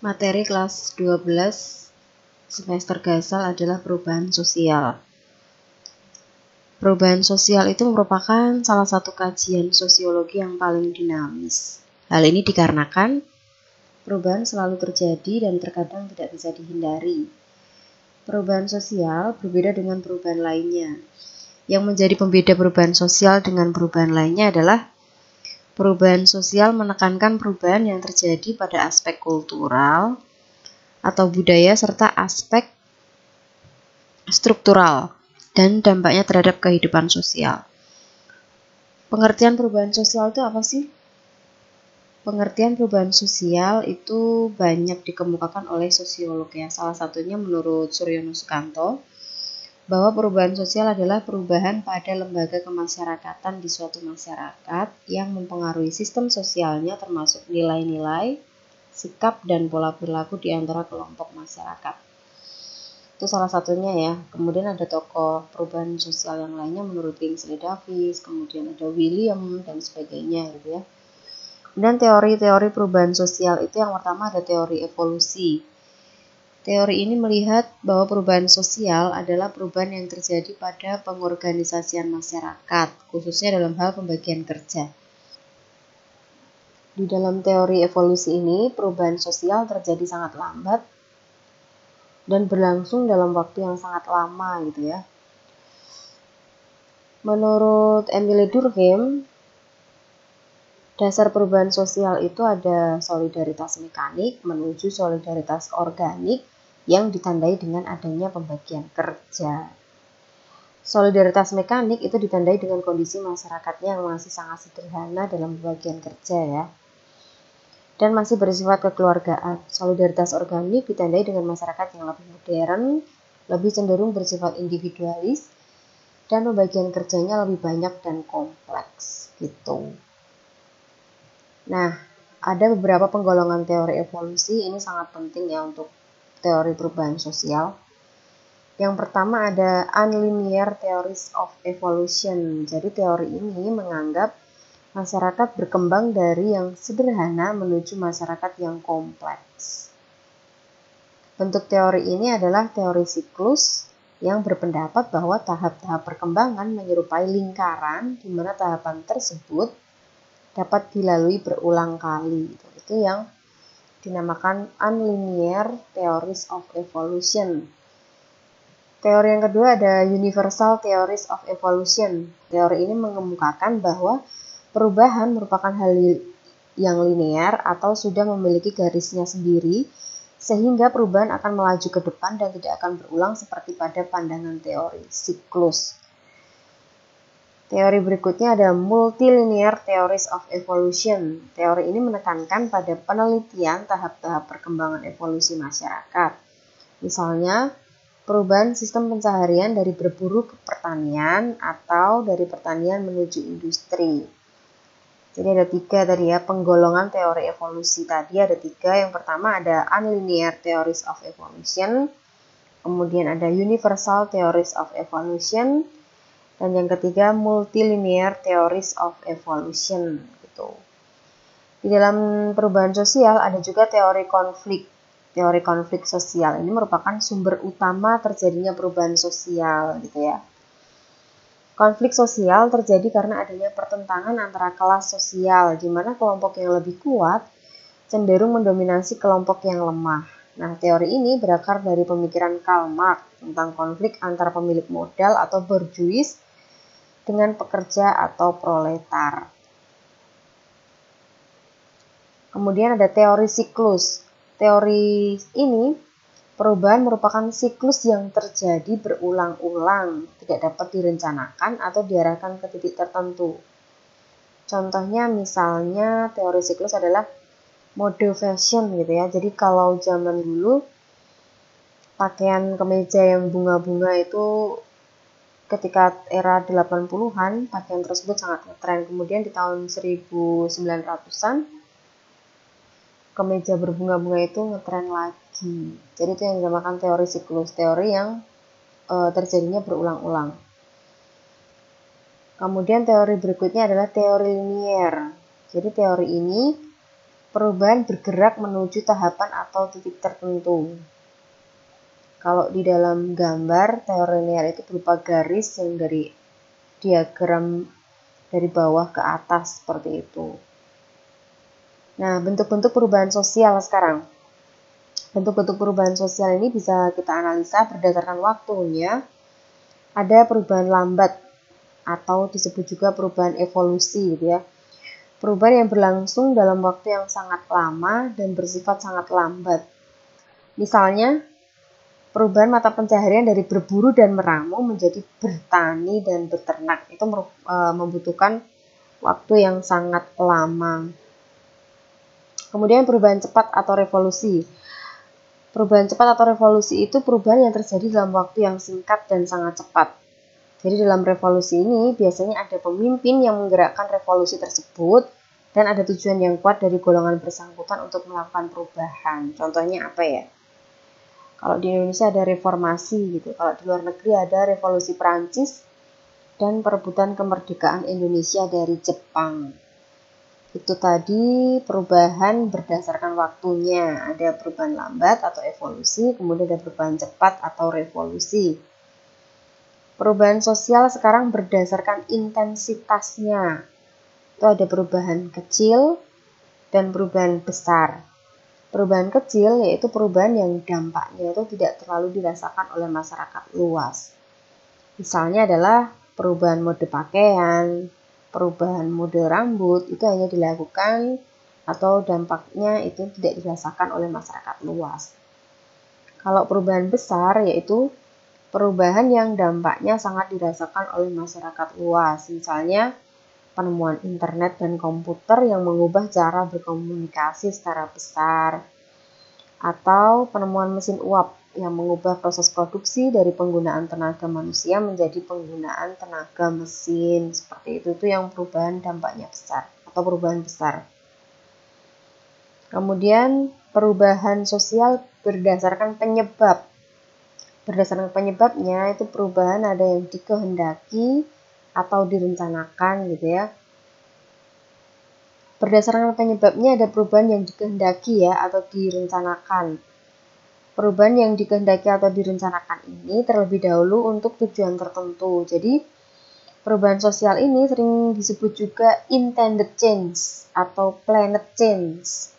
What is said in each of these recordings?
Materi kelas 12 semester Gasal adalah perubahan sosial. Perubahan sosial itu merupakan salah satu kajian sosiologi yang paling dinamis. Hal ini dikarenakan perubahan selalu terjadi dan terkadang tidak bisa dihindari. Perubahan sosial berbeda dengan perubahan lainnya. Yang menjadi pembeda perubahan sosial dengan perubahan lainnya adalah Perubahan sosial menekankan perubahan yang terjadi pada aspek kultural atau budaya serta aspek struktural dan dampaknya terhadap kehidupan sosial. Pengertian perubahan sosial itu apa sih? Pengertian perubahan sosial itu banyak dikemukakan oleh sosiolog ya. Salah satunya menurut Suryono Sukanto bahwa perubahan sosial adalah perubahan pada lembaga kemasyarakatan di suatu masyarakat yang mempengaruhi sistem sosialnya termasuk nilai-nilai, sikap, dan pola perilaku di antara kelompok masyarakat. Itu salah satunya ya. Kemudian ada tokoh perubahan sosial yang lainnya menurut Kingsley Davis, kemudian ada William, dan sebagainya gitu ya. Dan teori-teori perubahan sosial itu yang pertama ada teori evolusi Teori ini melihat bahwa perubahan sosial adalah perubahan yang terjadi pada pengorganisasian masyarakat, khususnya dalam hal pembagian kerja. Di dalam teori evolusi ini, perubahan sosial terjadi sangat lambat dan berlangsung dalam waktu yang sangat lama gitu ya. Menurut Emile Durkheim, Dasar perubahan sosial itu ada solidaritas mekanik menuju solidaritas organik yang ditandai dengan adanya pembagian kerja. Solidaritas mekanik itu ditandai dengan kondisi masyarakatnya yang masih sangat sederhana dalam pembagian kerja ya. Dan masih bersifat kekeluargaan. Solidaritas organik ditandai dengan masyarakat yang lebih modern, lebih cenderung bersifat individualis, dan pembagian kerjanya lebih banyak dan kompleks gitu. Nah, ada beberapa penggolongan teori evolusi ini sangat penting ya untuk teori perubahan sosial. Yang pertama ada unlinear theories of evolution. Jadi teori ini menganggap masyarakat berkembang dari yang sederhana menuju masyarakat yang kompleks. Bentuk teori ini adalah teori siklus yang berpendapat bahwa tahap-tahap perkembangan menyerupai lingkaran di mana tahapan tersebut dapat dilalui berulang kali. Itu yang dinamakan unlinear theories of evolution. Teori yang kedua ada universal theories of evolution. Teori ini mengemukakan bahwa perubahan merupakan hal yang linear atau sudah memiliki garisnya sendiri sehingga perubahan akan melaju ke depan dan tidak akan berulang seperti pada pandangan teori siklus. Teori berikutnya ada multilinear theories of evolution. Teori ini menekankan pada penelitian tahap-tahap perkembangan evolusi masyarakat. Misalnya, perubahan sistem pencaharian dari berburu ke pertanian atau dari pertanian menuju industri. Jadi ada tiga tadi ya, penggolongan teori evolusi tadi ada tiga. Yang pertama ada unlinear theories of evolution, kemudian ada universal theories of evolution, dan yang ketiga multilinear theories of evolution gitu. Di dalam perubahan sosial ada juga teori konflik. Teori konflik sosial ini merupakan sumber utama terjadinya perubahan sosial gitu ya. Konflik sosial terjadi karena adanya pertentangan antara kelas sosial di mana kelompok yang lebih kuat cenderung mendominasi kelompok yang lemah. Nah, teori ini berakar dari pemikiran Karl Marx tentang konflik antara pemilik modal atau berjuis dengan pekerja atau proletar. Kemudian ada teori siklus. Teori ini perubahan merupakan siklus yang terjadi berulang-ulang, tidak dapat direncanakan atau diarahkan ke titik tertentu. Contohnya misalnya teori siklus adalah mode fashion gitu ya. Jadi kalau zaman dulu pakaian kemeja yang bunga-bunga itu ketika era 80-an pakaian tersebut sangat ngetren. Kemudian di tahun 1900-an kemeja berbunga-bunga itu ngetren lagi. Jadi itu yang dinamakan teori siklus, teori yang e, terjadinya berulang-ulang. Kemudian teori berikutnya adalah teori linier. Jadi teori ini perubahan bergerak menuju tahapan atau titik tertentu. Kalau di dalam gambar, teori linear itu berupa garis yang dari diagram dari bawah ke atas seperti itu. Nah, bentuk-bentuk perubahan sosial sekarang. Bentuk-bentuk perubahan sosial ini bisa kita analisa berdasarkan waktunya. Ada perubahan lambat atau disebut juga perubahan evolusi gitu ya. Perubahan yang berlangsung dalam waktu yang sangat lama dan bersifat sangat lambat. Misalnya, perubahan mata pencaharian dari berburu dan meramu menjadi bertani dan beternak itu e, membutuhkan waktu yang sangat lama. Kemudian perubahan cepat atau revolusi. Perubahan cepat atau revolusi itu perubahan yang terjadi dalam waktu yang singkat dan sangat cepat. Jadi dalam revolusi ini biasanya ada pemimpin yang menggerakkan revolusi tersebut dan ada tujuan yang kuat dari golongan bersangkutan untuk melakukan perubahan. Contohnya apa ya? Kalau di Indonesia ada reformasi gitu. Kalau di luar negeri ada revolusi Perancis dan perebutan kemerdekaan Indonesia dari Jepang. Itu tadi perubahan berdasarkan waktunya. Ada perubahan lambat atau evolusi, kemudian ada perubahan cepat atau revolusi. Perubahan sosial sekarang berdasarkan intensitasnya. Itu ada perubahan kecil dan perubahan besar. Perubahan kecil yaitu perubahan yang dampaknya itu tidak terlalu dirasakan oleh masyarakat luas. Misalnya adalah perubahan mode pakaian, perubahan mode rambut itu hanya dilakukan atau dampaknya itu tidak dirasakan oleh masyarakat luas. Kalau perubahan besar yaitu perubahan yang dampaknya sangat dirasakan oleh masyarakat luas. Misalnya penemuan internet dan komputer yang mengubah cara berkomunikasi secara besar, atau penemuan mesin uap yang mengubah proses produksi dari penggunaan tenaga manusia menjadi penggunaan tenaga mesin. Seperti itu itu yang perubahan dampaknya besar atau perubahan besar. Kemudian perubahan sosial berdasarkan penyebab. Berdasarkan penyebabnya itu perubahan ada yang dikehendaki, atau direncanakan gitu ya. Berdasarkan penyebabnya ada perubahan yang dikehendaki ya atau direncanakan. Perubahan yang dikehendaki atau direncanakan ini terlebih dahulu untuk tujuan tertentu. Jadi perubahan sosial ini sering disebut juga intended change atau planet change.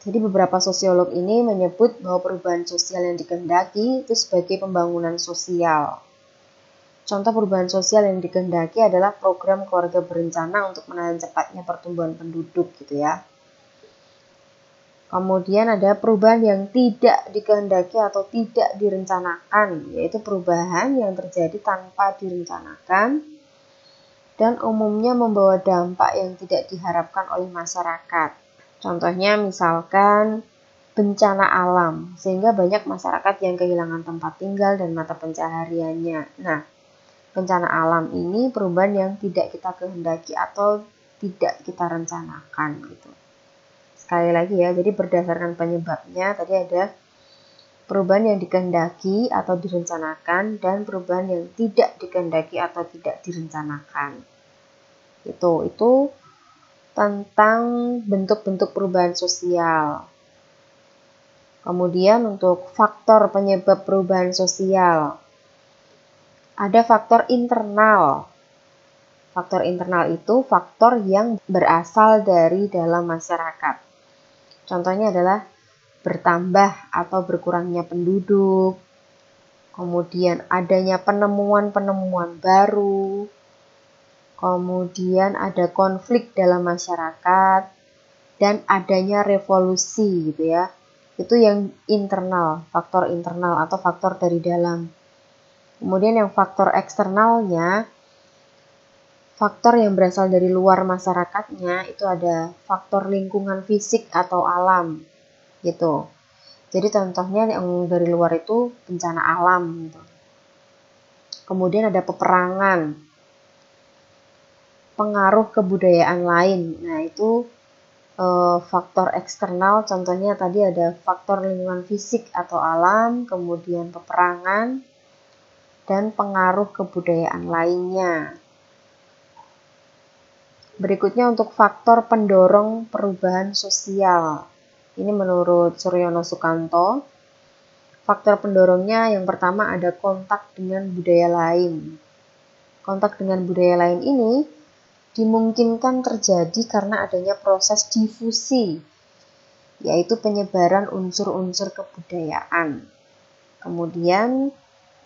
Jadi beberapa sosiolog ini menyebut bahwa perubahan sosial yang dikehendaki itu sebagai pembangunan sosial. Contoh perubahan sosial yang dikehendaki adalah program keluarga berencana untuk menahan cepatnya pertumbuhan penduduk gitu ya. Kemudian ada perubahan yang tidak dikehendaki atau tidak direncanakan, yaitu perubahan yang terjadi tanpa direncanakan dan umumnya membawa dampak yang tidak diharapkan oleh masyarakat. Contohnya misalkan bencana alam, sehingga banyak masyarakat yang kehilangan tempat tinggal dan mata pencahariannya. Nah, bencana alam ini perubahan yang tidak kita kehendaki atau tidak kita rencanakan gitu. Sekali lagi ya, jadi berdasarkan penyebabnya tadi ada perubahan yang dikehendaki atau direncanakan dan perubahan yang tidak dikehendaki atau tidak direncanakan. Itu itu tentang bentuk-bentuk perubahan sosial. Kemudian untuk faktor penyebab perubahan sosial ada faktor internal. Faktor internal itu faktor yang berasal dari dalam masyarakat. Contohnya adalah bertambah atau berkurangnya penduduk, kemudian adanya penemuan-penemuan baru, kemudian ada konflik dalam masyarakat, dan adanya revolusi gitu ya. Itu yang internal, faktor internal atau faktor dari dalam. Kemudian yang faktor eksternalnya, faktor yang berasal dari luar masyarakatnya itu ada faktor lingkungan fisik atau alam gitu. Jadi contohnya yang dari luar itu bencana alam gitu. Kemudian ada peperangan, pengaruh kebudayaan lain. Nah, itu e, faktor eksternal contohnya tadi ada faktor lingkungan fisik atau alam, kemudian peperangan, dan pengaruh kebudayaan lainnya. Berikutnya untuk faktor pendorong perubahan sosial. Ini menurut Suryono Sukanto. Faktor pendorongnya yang pertama ada kontak dengan budaya lain. Kontak dengan budaya lain ini dimungkinkan terjadi karena adanya proses difusi, yaitu penyebaran unsur-unsur kebudayaan. Kemudian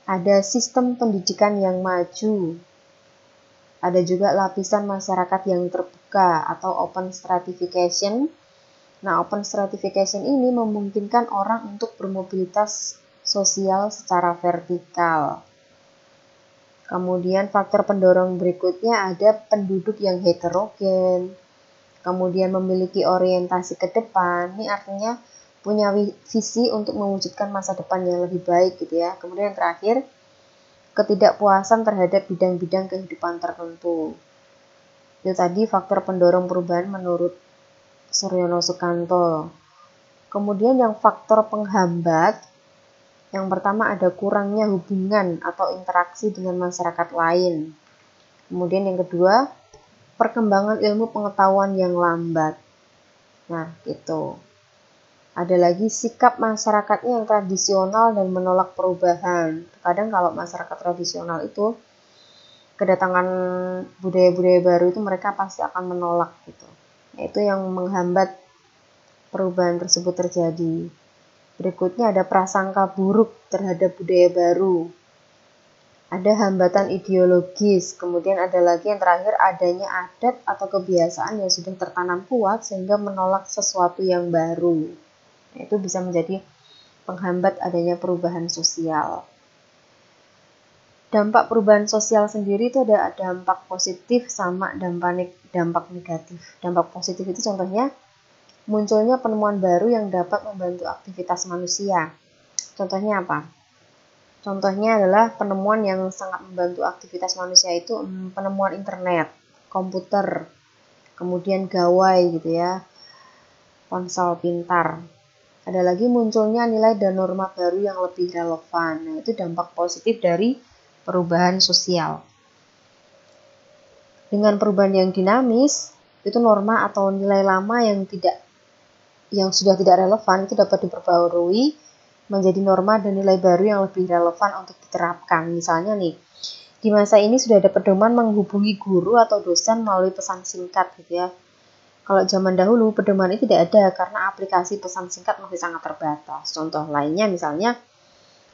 ada sistem pendidikan yang maju, ada juga lapisan masyarakat yang terbuka atau open stratification. Nah, open stratification ini memungkinkan orang untuk bermobilitas sosial secara vertikal. Kemudian faktor pendorong berikutnya ada penduduk yang heterogen, kemudian memiliki orientasi ke depan. Ini artinya punya visi untuk mewujudkan masa depan yang lebih baik gitu ya. Kemudian yang terakhir, ketidakpuasan terhadap bidang-bidang kehidupan tertentu. Itu tadi faktor pendorong perubahan menurut Suryono Sukanto. Kemudian yang faktor penghambat, yang pertama ada kurangnya hubungan atau interaksi dengan masyarakat lain. Kemudian yang kedua, perkembangan ilmu pengetahuan yang lambat. Nah, gitu. Ada lagi sikap masyarakatnya yang tradisional dan menolak perubahan. Kadang kalau masyarakat tradisional itu kedatangan budaya-budaya baru itu mereka pasti akan menolak gitu. Itu yang menghambat perubahan tersebut terjadi. Berikutnya ada prasangka buruk terhadap budaya baru. Ada hambatan ideologis, kemudian ada lagi yang terakhir adanya adat atau kebiasaan yang sudah tertanam kuat sehingga menolak sesuatu yang baru itu bisa menjadi penghambat adanya perubahan sosial. Dampak perubahan sosial sendiri itu ada dampak positif sama dampak dampak negatif. Dampak positif itu contohnya munculnya penemuan baru yang dapat membantu aktivitas manusia. Contohnya apa? Contohnya adalah penemuan yang sangat membantu aktivitas manusia itu hmm, penemuan internet, komputer, kemudian gawai gitu ya, ponsel pintar. Ada lagi munculnya nilai dan norma baru yang lebih relevan. Nah, itu dampak positif dari perubahan sosial. Dengan perubahan yang dinamis, itu norma atau nilai lama yang tidak yang sudah tidak relevan itu dapat diperbarui menjadi norma dan nilai baru yang lebih relevan untuk diterapkan. Misalnya nih, di masa ini sudah ada pedoman menghubungi guru atau dosen melalui pesan singkat gitu ya. Kalau zaman dahulu pedoman ini tidak ada karena aplikasi pesan singkat masih sangat terbatas. Contoh lainnya misalnya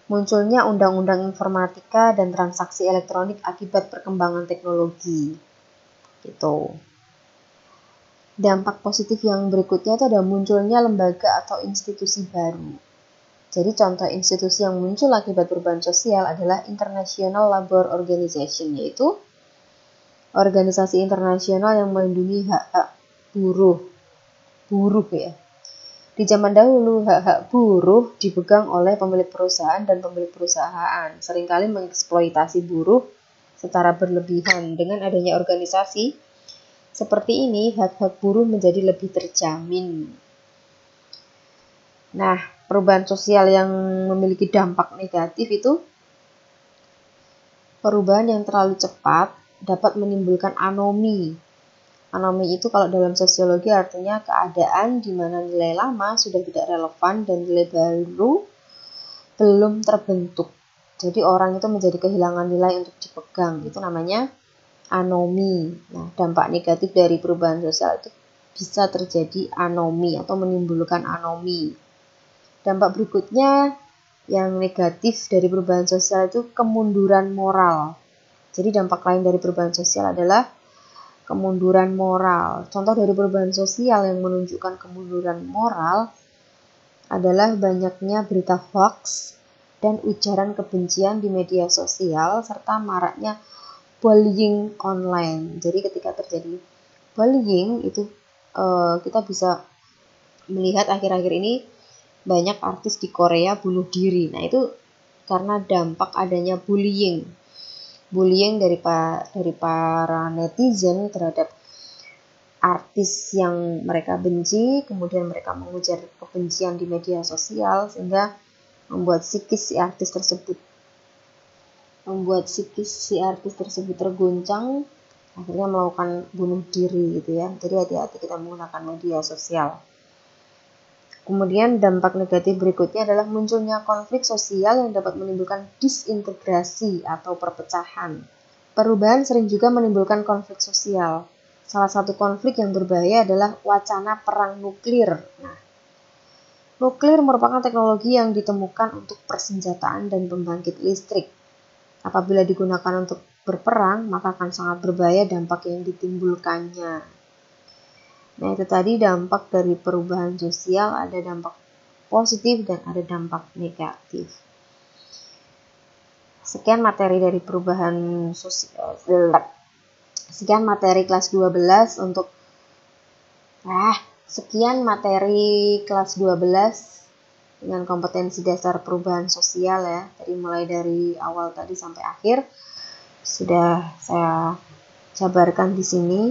munculnya undang-undang informatika dan transaksi elektronik akibat perkembangan teknologi. Gitu. Dampak positif yang berikutnya itu ada munculnya lembaga atau institusi baru. Jadi contoh institusi yang muncul akibat perubahan sosial adalah International Labour Organization, yaitu organisasi internasional yang melindungi hak-hak buruh. Buruh ya. Di zaman dahulu, hak-hak buruh dipegang oleh pemilik perusahaan dan pemilik perusahaan. Seringkali mengeksploitasi buruh secara berlebihan. Dengan adanya organisasi seperti ini, hak-hak buruh menjadi lebih terjamin. Nah, perubahan sosial yang memiliki dampak negatif itu perubahan yang terlalu cepat dapat menimbulkan anomi Anomi itu kalau dalam sosiologi artinya keadaan di mana nilai lama sudah tidak relevan dan nilai baru belum terbentuk. Jadi orang itu menjadi kehilangan nilai untuk dipegang. Itu namanya anomi. Nah, dampak negatif dari perubahan sosial itu bisa terjadi anomi atau menimbulkan anomi. Dampak berikutnya yang negatif dari perubahan sosial itu kemunduran moral. Jadi dampak lain dari perubahan sosial adalah kemunduran moral. Contoh dari perubahan sosial yang menunjukkan kemunduran moral adalah banyaknya berita hoax dan ujaran kebencian di media sosial serta maraknya bullying online. Jadi ketika terjadi bullying itu uh, kita bisa melihat akhir-akhir ini banyak artis di Korea bunuh diri. Nah, itu karena dampak adanya bullying bullying dari pa, dari para netizen terhadap artis yang mereka benci, kemudian mereka mengujar kebencian di media sosial sehingga membuat psikis si artis tersebut. Membuat psikis si artis tersebut terguncang akhirnya melakukan bunuh diri gitu ya. Jadi hati-hati kita menggunakan media sosial kemudian dampak negatif berikutnya adalah munculnya konflik sosial yang dapat menimbulkan disintegrasi atau perpecahan perubahan sering juga menimbulkan konflik sosial salah satu konflik yang berbahaya adalah wacana perang nuklir nah Nuklir merupakan teknologi yang ditemukan untuk persenjataan dan pembangkit listrik. Apabila digunakan untuk berperang, maka akan sangat berbahaya dampak yang ditimbulkannya. Nah, itu tadi dampak dari perubahan sosial, ada dampak positif dan ada dampak negatif. Sekian materi dari perubahan sosial. Sekian materi kelas 12 untuk ah, sekian materi kelas 12 dengan kompetensi dasar perubahan sosial ya. Jadi mulai dari awal tadi sampai akhir sudah saya jabarkan di sini